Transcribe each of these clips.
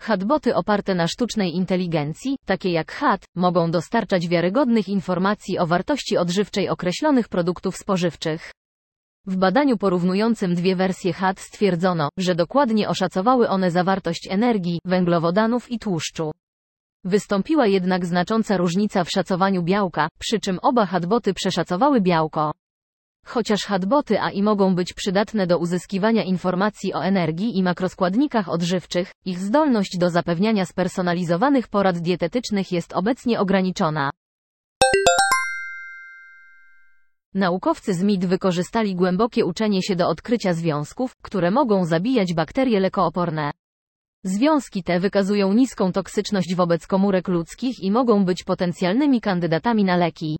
Chatboty oparte na sztucznej inteligencji, takie jak chat, mogą dostarczać wiarygodnych informacji o wartości odżywczej określonych produktów spożywczych. W badaniu porównującym dwie wersje chat stwierdzono, że dokładnie oszacowały one zawartość energii, węglowodanów i tłuszczu. Wystąpiła jednak znacząca różnica w szacowaniu białka, przy czym oba chatboty przeszacowały białko. Chociaż chatboty AI mogą być przydatne do uzyskiwania informacji o energii i makroskładnikach odżywczych, ich zdolność do zapewniania spersonalizowanych porad dietetycznych jest obecnie ograniczona. Naukowcy z MIT wykorzystali głębokie uczenie się do odkrycia związków, które mogą zabijać bakterie lekooporne. Związki te wykazują niską toksyczność wobec komórek ludzkich i mogą być potencjalnymi kandydatami na leki.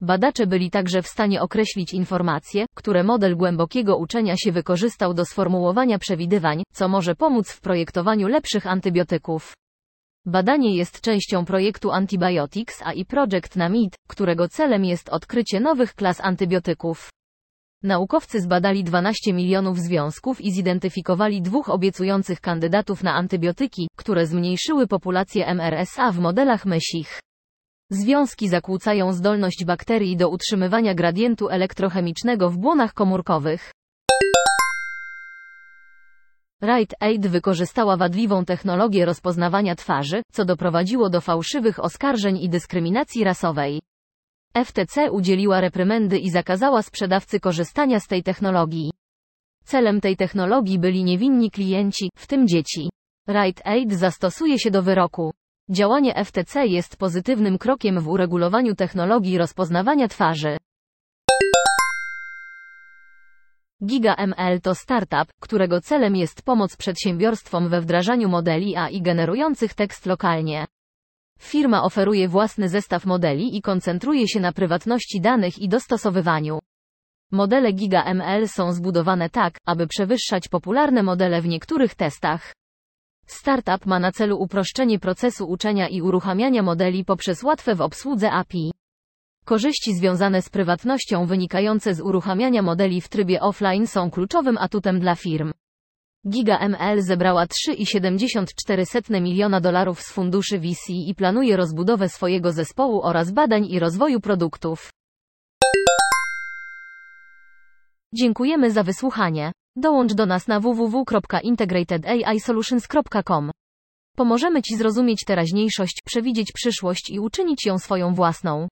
Badacze byli także w stanie określić informacje, które model głębokiego uczenia się wykorzystał do sformułowania przewidywań, co może pomóc w projektowaniu lepszych antybiotyków. Badanie jest częścią projektu Antibiotics AI Project na MIT, którego celem jest odkrycie nowych klas antybiotyków. Naukowcy zbadali 12 milionów związków i zidentyfikowali dwóch obiecujących kandydatów na antybiotyki, które zmniejszyły populację MRSA w modelach mysich. Związki zakłócają zdolność bakterii do utrzymywania gradientu elektrochemicznego w błonach komórkowych. Rite Aid wykorzystała wadliwą technologię rozpoznawania twarzy, co doprowadziło do fałszywych oskarżeń i dyskryminacji rasowej. FTC udzieliła reprymendy i zakazała sprzedawcy korzystania z tej technologii. Celem tej technologii byli niewinni klienci, w tym dzieci. Rite Aid zastosuje się do wyroku. Działanie FTC jest pozytywnym krokiem w uregulowaniu technologii rozpoznawania twarzy. GigaML to startup, którego celem jest pomoc przedsiębiorstwom we wdrażaniu modeli AI generujących tekst lokalnie. Firma oferuje własny zestaw modeli i koncentruje się na prywatności danych i dostosowywaniu. Modele GigaML są zbudowane tak, aby przewyższać popularne modele w niektórych testach. Startup ma na celu uproszczenie procesu uczenia i uruchamiania modeli poprzez łatwe w obsłudze API. Korzyści związane z prywatnością wynikające z uruchamiania modeli w trybie offline są kluczowym atutem dla firm. GigaML zebrała 3,74 miliona dolarów z funduszy VC i planuje rozbudowę swojego zespołu oraz badań i rozwoju produktów. Dziękujemy za wysłuchanie. Dołącz do nas na www.integratedAIsolutions.com. Pomożemy Ci zrozumieć teraźniejszość, przewidzieć przyszłość i uczynić ją swoją własną.